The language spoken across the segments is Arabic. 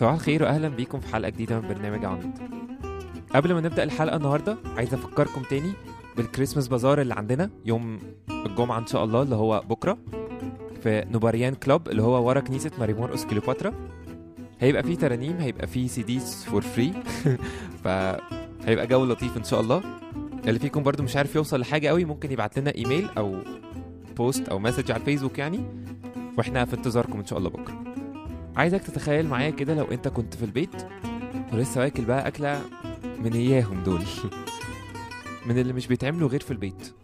صباح الخير واهلا بيكم في حلقة جديدة من برنامج عواميد قبل ما نبدأ الحلقة النهارده عايز أفكركم تاني بال Christmas bazaar اللي عندنا يوم الجمعة إن شاء الله اللي هو بكرة في Nubarian Club اللي هو ورا كنيسة ماري مرقس كليوباترا. هيبقى فيه ترانيم هيبقى فيه CDs for free فهيبقى جو لطيف إن شاء الله. اللي فيكم برضو مش عارف يوصل لحاجة قوي ممكن يبعت لنا إيميل أو post أو message على الفيسبوك يعني. وإحنا في انتظاركم إن شاء الله بكرة. عايزك تتخيل معايا كده لو انت كنت في البيت ولسه واكل بقى أكلة من إياهم دول. من اللي مش بيتعملوا غير في البيت.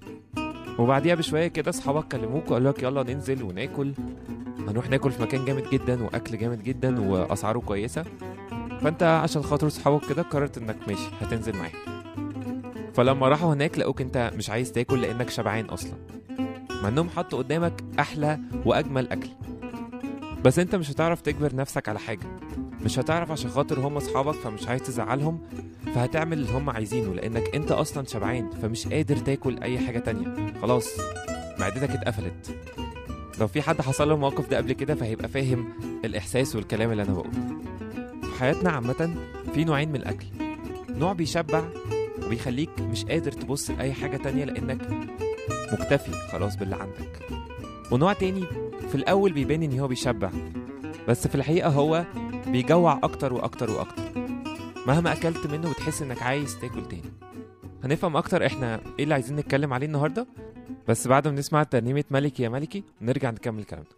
وبعديها بشوية كده أصحابك كلموك وقالوا لك يلا ننزل وناكل. هنروح ناكل في مكان جامد جدا وأكل جامد جدا وأسعاره كويسة. فأنت عشان خاطر صحابك كده قررت إنك ماشي هتنزل معاهم. فلما راحوا هناك لقوك أنت مش عايز تاكل لأنك شبعان أصلا. مع إنهم حطوا قدامك أحلى وأجمل أكل. بس انت مش هتعرف تجبر نفسك على حاجة. مش هتعرف عشان خاطر هم اصحابك فمش عايز تزعلهم فهتعمل اللي هم عايزينه لأنك انت أصلا شبعان فمش قادر تاكل أي حاجة تانية. خلاص معدتك اتقفلت. لو في حد حصل له الموقف ده قبل كده فهيبقى فاهم الإحساس والكلام اللي أنا بقوله. في حياتنا عامة في نوعين من الأكل. نوع بيشبع وبيخليك مش قادر تبص لأي حاجة تانية لأنك مكتفي خلاص باللي عندك. ونوع تاني في الأول بيبان إن هو بيشبع بس في الحقيقة هو بيجوع أكتر وأكتر وأكتر. مهما أكلت منه بتحس إنك عايز تاكل تاني. هنفهم أكتر إحنا إيه اللي عايزين نتكلم عليه النهارده بس بعد ما نسمع ترنيمة ملكي يا ملكي نرجع نكمل كلامنا.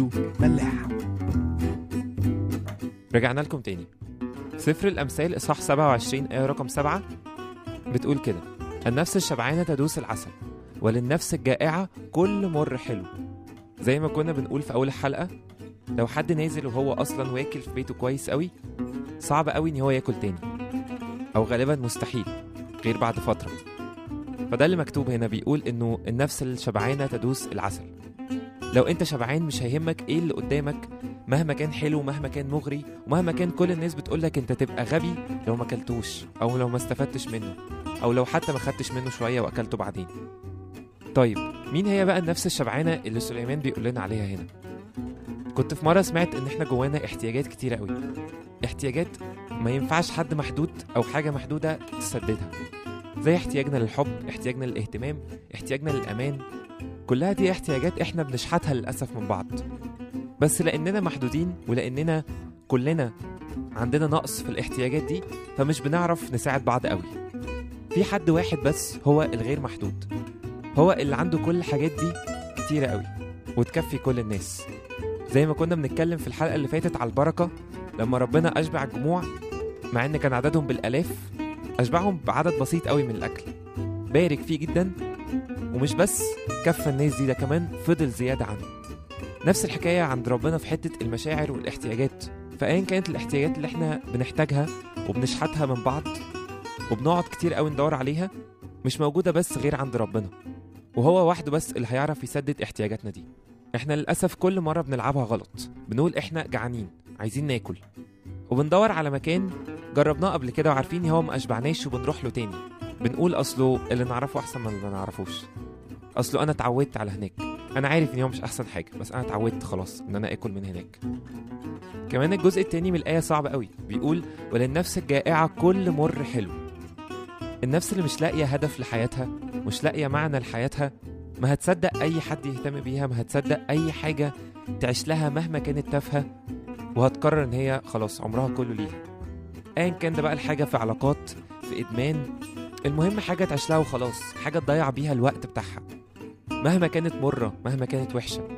راديو ملاح رجعنا لكم تاني. سفر الأمثال إصحاح 27 آية رقم 7 بتقول كده النفس الشبعانة تدوس العسل وللنفس الجائعة كل مر حلو. زي ما كنا بنقول في أول الحلقة لو حد نازل وهو أصلا واكل في بيته كويس قوي صعب قوي إن هو ياكل تاني. أو غالبا مستحيل غير بعد فترة. فده اللي مكتوب هنا بيقول إنه النفس الشبعانة تدوس العسل. لو أنت شبعان مش هيهمك إيه اللي قدامك مهما كان حلو مهما كان مغري ومهما كان كل الناس بتقولك أنت تبقى غبي لو ما أكلتوش أو لو ما استفدتش منه أو لو حتى ما خدتش منه شوية وأكلته بعدين. طيب مين هي بقى النفس الشبعانة اللي سليمان بيقول لنا عليها هنا؟ كنت في مرة سمعت إن إحنا جوانا احتياجات كتيرة قوي احتياجات ما ينفعش حد محدود أو حاجة محدودة تسددها. زي احتياجنا للحب احتياجنا للاهتمام احتياجنا للأمان كلها دي احتياجات إحنا بنشحتها للأسف من بعض. بس لأننا محدودين ولأننا كلنا عندنا نقص في الاحتياجات دي فمش بنعرف نساعد بعض قوي. في حد واحد بس هو الغير محدود. هو اللي عنده كل الحاجات دي كتيرة قوي وتكفي كل الناس. زي ما كنا بنتكلم في الحلقة اللي فاتت على البركة لما ربنا أشبع الجموع مع إن كان عددهم بالآلاف أشبعهم بعدد بسيط قوي من الأكل. بارك فيه جدا ومش بس كفى الناس دي ده كمان فضل زيادة عنه. نفس الحكاية عند ربنا في حتة المشاعر والاحتياجات. فأيا كانت الاحتياجات اللي إحنا بنحتاجها وبنشحتها من بعض وبنقعد كتير قوي ندور عليها مش موجودة بس غير عند ربنا. وهو وحده بس اللي هيعرف يسدد احتياجاتنا دي. إحنا للأسف كل مرة بنلعبها غلط. بنقول إحنا جعانين عايزين ناكل. وبندور على مكان جربناه قبل كده وعارفين هو ما أشبعناش وبنروح له تاني. بنقول أصله اللي نعرفه أحسن من اللي ما نعرفوش. أصله أنا اتعودت على هناك. أنا عارف إن هو مش أحسن حاجة بس أنا اتعودت خلاص إن أنا آكل من هناك. كمان الجزء التاني من الآية صعب قوي. بيقول وللنفس الجائعة كل مر حلو. النفس اللي مش لاقية هدف لحياتها مش لاقية معنى لحياتها ما هتصدق أي حد يهتم بيها ما هتصدق أي حاجة تعيش لها مهما كانت تافهة وهتقرر إن هي خلاص عمرها كله ليها. ايا كان ده بقى الحاجة في علاقات في إدمان المهم حاجة تعيش لها وخلاص حاجة تضيع بيها الوقت بتاعها. مهما كانت مرة مهما كانت وحشة.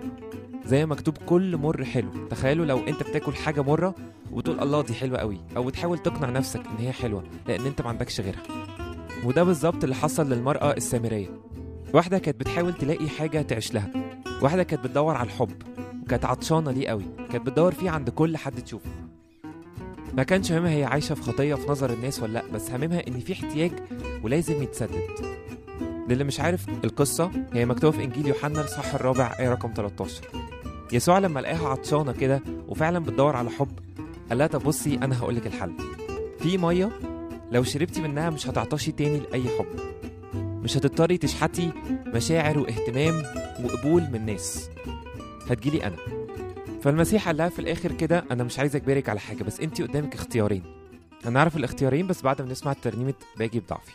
زي مكتوب كل مر حلو. تخيلوا لو انت بتاكل حاجة مرة وتقول الله دي حلوة قوي أو بتحاول تقنع نفسك إن هي حلوة لأن انت ما عندكش غيرها. وده بالظبط اللي حصل للمرأة السامرية. واحدة كانت بتحاول تلاقي حاجة تعيش لها. واحدة كانت بتدور على الحب وكانت عطشانة ليه قوي. كانت بتدور فيه عند كل حد تشوفه. ما كانش هاممها هي عايشة في خطية في نظر الناس ولا لأ بس هاممها إن في احتياج ولازم يتسدد. للي مش عارف القصة هي مكتوبة في إنجيل يوحنا الصح الرابع آية رقم 13 يسوع لما لقاها عطشانة كده وفعلا بتدور على حب قال لها طب بصي أنا هقول لك الحل. في مية لو شربتي منها مش هتعطشي تاني لأي حب. مش هتضطري تشحتي مشاعر واهتمام وقبول من الناس هتجيلي أنا. فالمسيح قال لها في الآخر كده أنا مش عايز اجبرك على حاجة بس انت قدامك اختيارين. هنعرف الاختيارين بس بعد ما نسمع ترنيمه باجي بضعفي.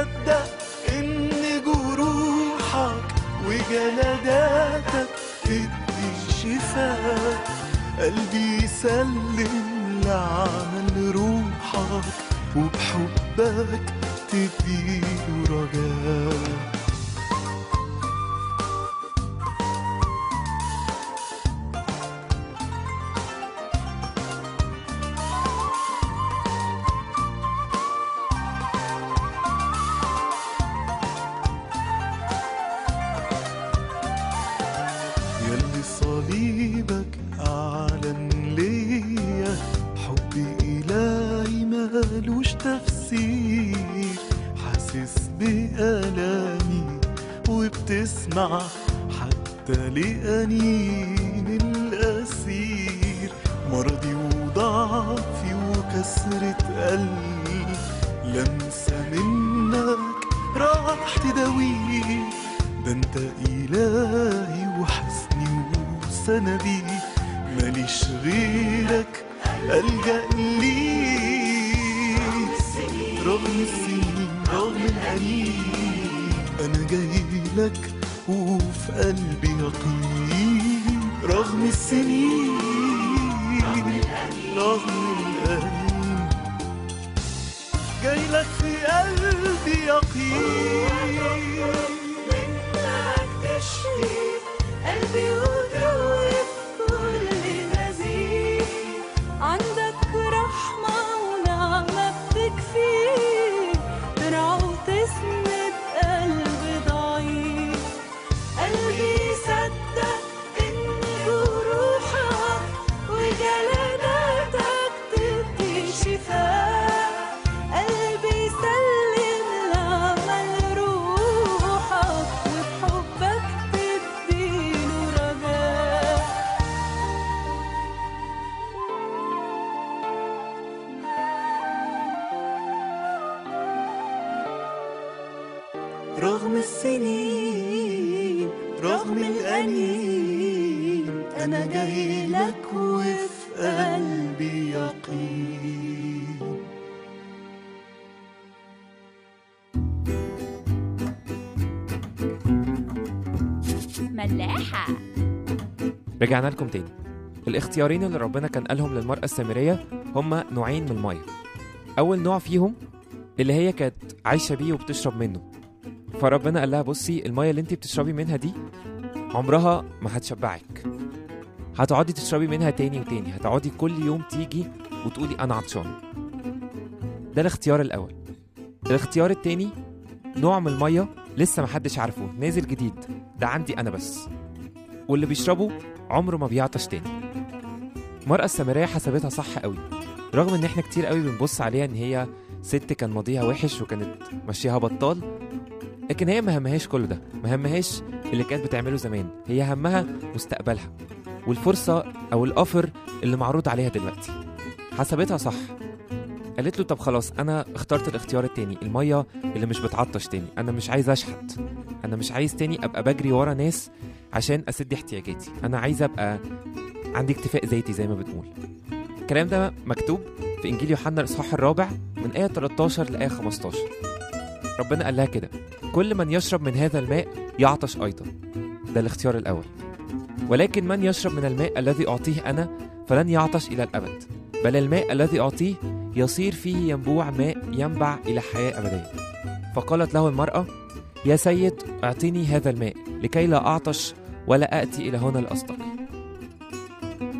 يصدق إن جروحك وجلداتك تدي شفاء. قلبي يسلم لعمل روحك وبحبك تديله رجاء. وبتسمع حتى لأنين الأسير. مرضي وضعفي وكسرة قلبي. لمسة منك راح تداويه ده أنت إلهي وحسني وسندي. ماليش غيرك ألجأ ليك رغم السنين رغم الأنين أنا جاي لك وفي قلبي يقين رغم السنين رغم الأنين جاي لك في قلبي يقين. لك وفي قلبي يقين ملاحة. رجعنا لكم تاني. الاختيارين اللي ربنا كان قالهم للمرأة السامرية هما نوعين من المية. أول نوع فيهم اللي هي كانت عايشة بيه وبتشرب منه. فربنا قال لها بصي المية اللي انت بتشربي منها دي عمرها ما هتشبعك. هتقعدي تشربي منها تاني وتاني. هتقعدي كل يوم تيجي وتقولي أنا عطشان. ده الاختيار الأول. الاختيار التاني نوع من المية لسه محدش عارفه نازل جديد. ده عندي أنا بس. واللي بيشربه عمره ما بيعطش تاني. المرأة السامرية حسبتها صح قوي. رغم إن إحنا كتير قوي بنبص عليها إن هي ست كان ماضيها وحش وكانت ماشيها بطال لكن هي ما همهاش كل ده. ما همهاش اللي كانت بتعمله زمان. هي همها مستقبلها. والفرصة أو الاوفر اللي معروض عليها دلوقتي. حسبتها صح. قالت له طب خلاص أنا اخترت الاختيار التاني المية اللي مش بتعطش تاني أنا مش عايز أشحت أنا مش عايز تاني أبقى بجري ورا ناس عشان أسد احتياجاتي أنا عايز أبقى عندي اكتفاء ذاتي زي ما بتقول. الكلام ده مكتوب في إنجيل يوحنا الإصحاح الرابع من آية 13 لآية 15 ربنا قال لها كده كل من يشرب من هذا الماء يعطش أيضا. ده الاختيار الأول. ولكن من يشرب من الماء الذي أعطيه أنا فلن يعطش إلى الأبد بل الماء الذي أعطيه يصير فيه ينبوع ماء ينبع إلى حياة أبدية. فقالت له المرأة يا سيد أعطني هذا الماء لكي لا أعطش ولا اتي إلى هنا لاستقي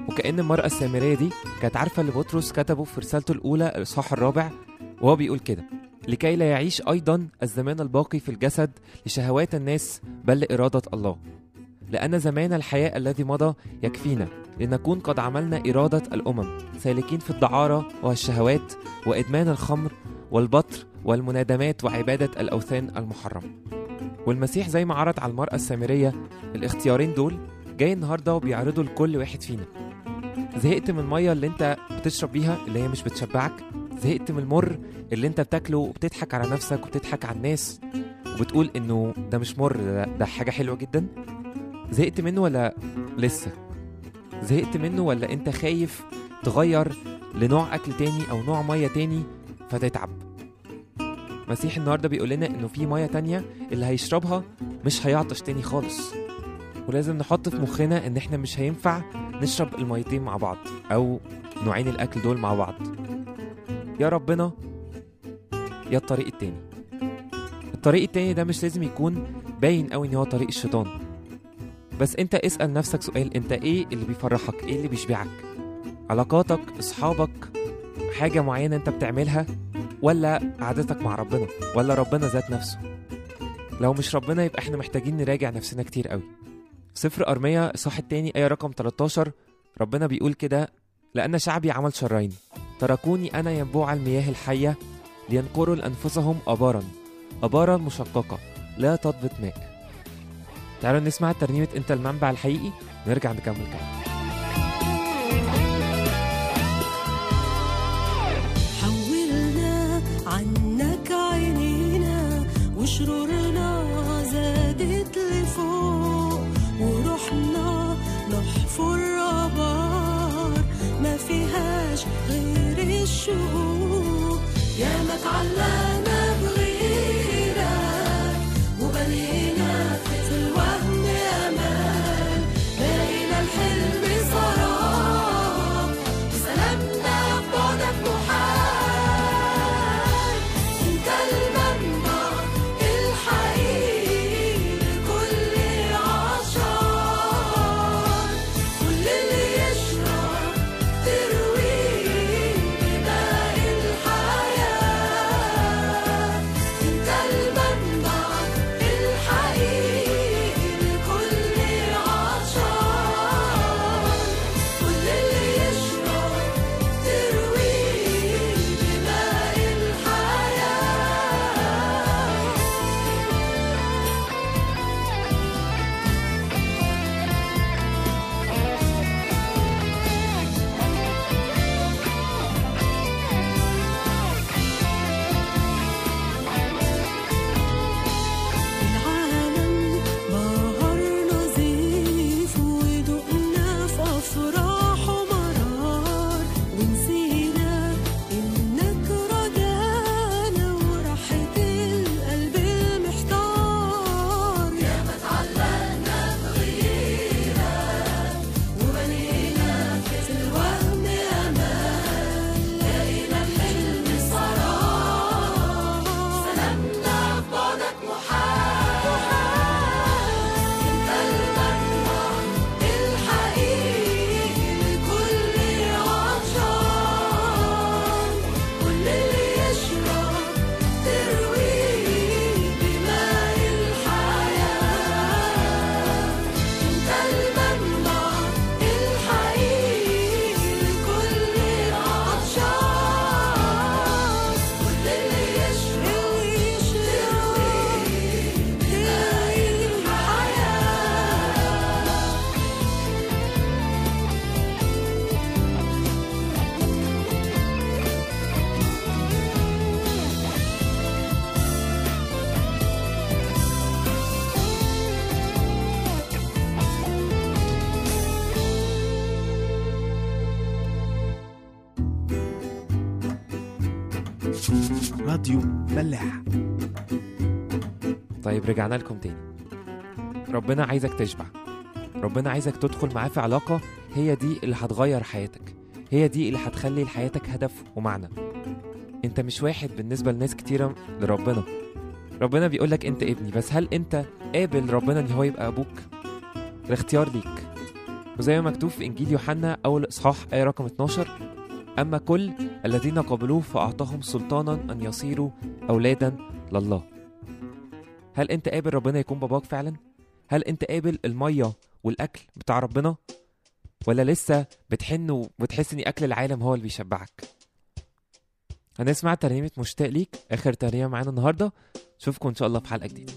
وكأن المرأة السامرية دي كانت عارفة اللي بطرس كتبه في رسالته الأولى الإصحاح الرابع وهو بيقول كده لكي لا يعيش أيضا الزمان الباقي في الجسد لشهوات الناس بل لإرادة الله. لأن زمان الحياة الذي مضى يكفينا لنكون قد عملنا إرادة الأمم سالكين في الدعارة والشهوات وإدمان الخمر والبطر والمنادمات وعبادة الأوثان المحرمة والمسيح زي ما عرض على المرأة السامرية الاختيارين دول جاي النهاردة وبيعرضوا لكل واحد فينا. زهقت من المية اللي انت بتشرب بيها اللي هي مش بتشبعك؟ زهقت من المر اللي انت بتاكله وبتضحك على نفسك وبتضحك على الناس وبتقول إنه ده مش مر ده, ده حاجة حلوة جدا؟ زهقت منه ولا لسه؟ زهقت منه ولا انت خايف تغير لنوع أكل تاني أو نوع مية تاني فتتعب؟ مسيح النهارده بيقول لنا إنه في مية تانية اللي هيشربها مش هيعطش تاني خالص. ولازم نحط في مخنا إن إحنا مش هينفع نشرب الميتين مع بعض أو نوعين الأكل دول مع بعض. يا ربنا يا الطريق التاني. الطريق التاني ده مش لازم يكون باين قوي إن هو طريق الشيطان. بس انت اسأل نفسك سؤال انت إيه اللي بيفرحك؟ إيه اللي بيشبعك؟ علاقاتك اصحابك حاجة معينة انت بتعملها؟ ولا قعدتك مع ربنا؟ ولا ربنا ذات نفسه؟ لو مش ربنا يبقى إحنا محتاجين نراجع نفسنا كتير قوي. سفر أرمية صح التاني آية رقم 13 ربنا بيقول كده لأن شعبي عمل شرين تركوني أنا ينبوع المياه الحية لينقروا لأنفسهم أبارا. أبارا مشققة لا تضبط ماء. تعالوا نسمع ترنيمة أنت المنبع الحقيقي ونرجع نكمل كلام. حولنا عنك عينينا وشرورنا زادت لفوق ورحنا نحفر آبار ما فيهاش غير الشهوق يا ما تعلقنا راديو ملاح. طيب رجعنا لكم تاني. ربنا عايزك تشبع. ربنا عايزك تدخل معاه في علاقة هي دي اللي هتغير حياتك هي دي اللي هتخلي لحياتك هدف ومعنى. انت مش واحد بالنسبة لناس كتيرة لربنا. ربنا بيقولك انت ابني بس هل انت قابل ربنا ان هو يبقى أبوك؟ الاختيار ليك. وزي ما مكتوب في إنجيل يوحنا أول إصحاح آية رقم 12 أما كل الذين قبلوه فأعطاهم سلطانا أن يصيروا أولادا لله. هل أنت قابل ربنا يكون باباك فعلا؟ هل أنت قابل المية والأكل بتاع ربنا؟ ولا لسه بتحن وبتحس إن أكل العالم هو اللي بيشبعك؟ هنسمع ترنيمة مشتاق ليك آخر ترنيمة معانا النهاردة. اشوفكم إن شاء الله في حلقة جديدة.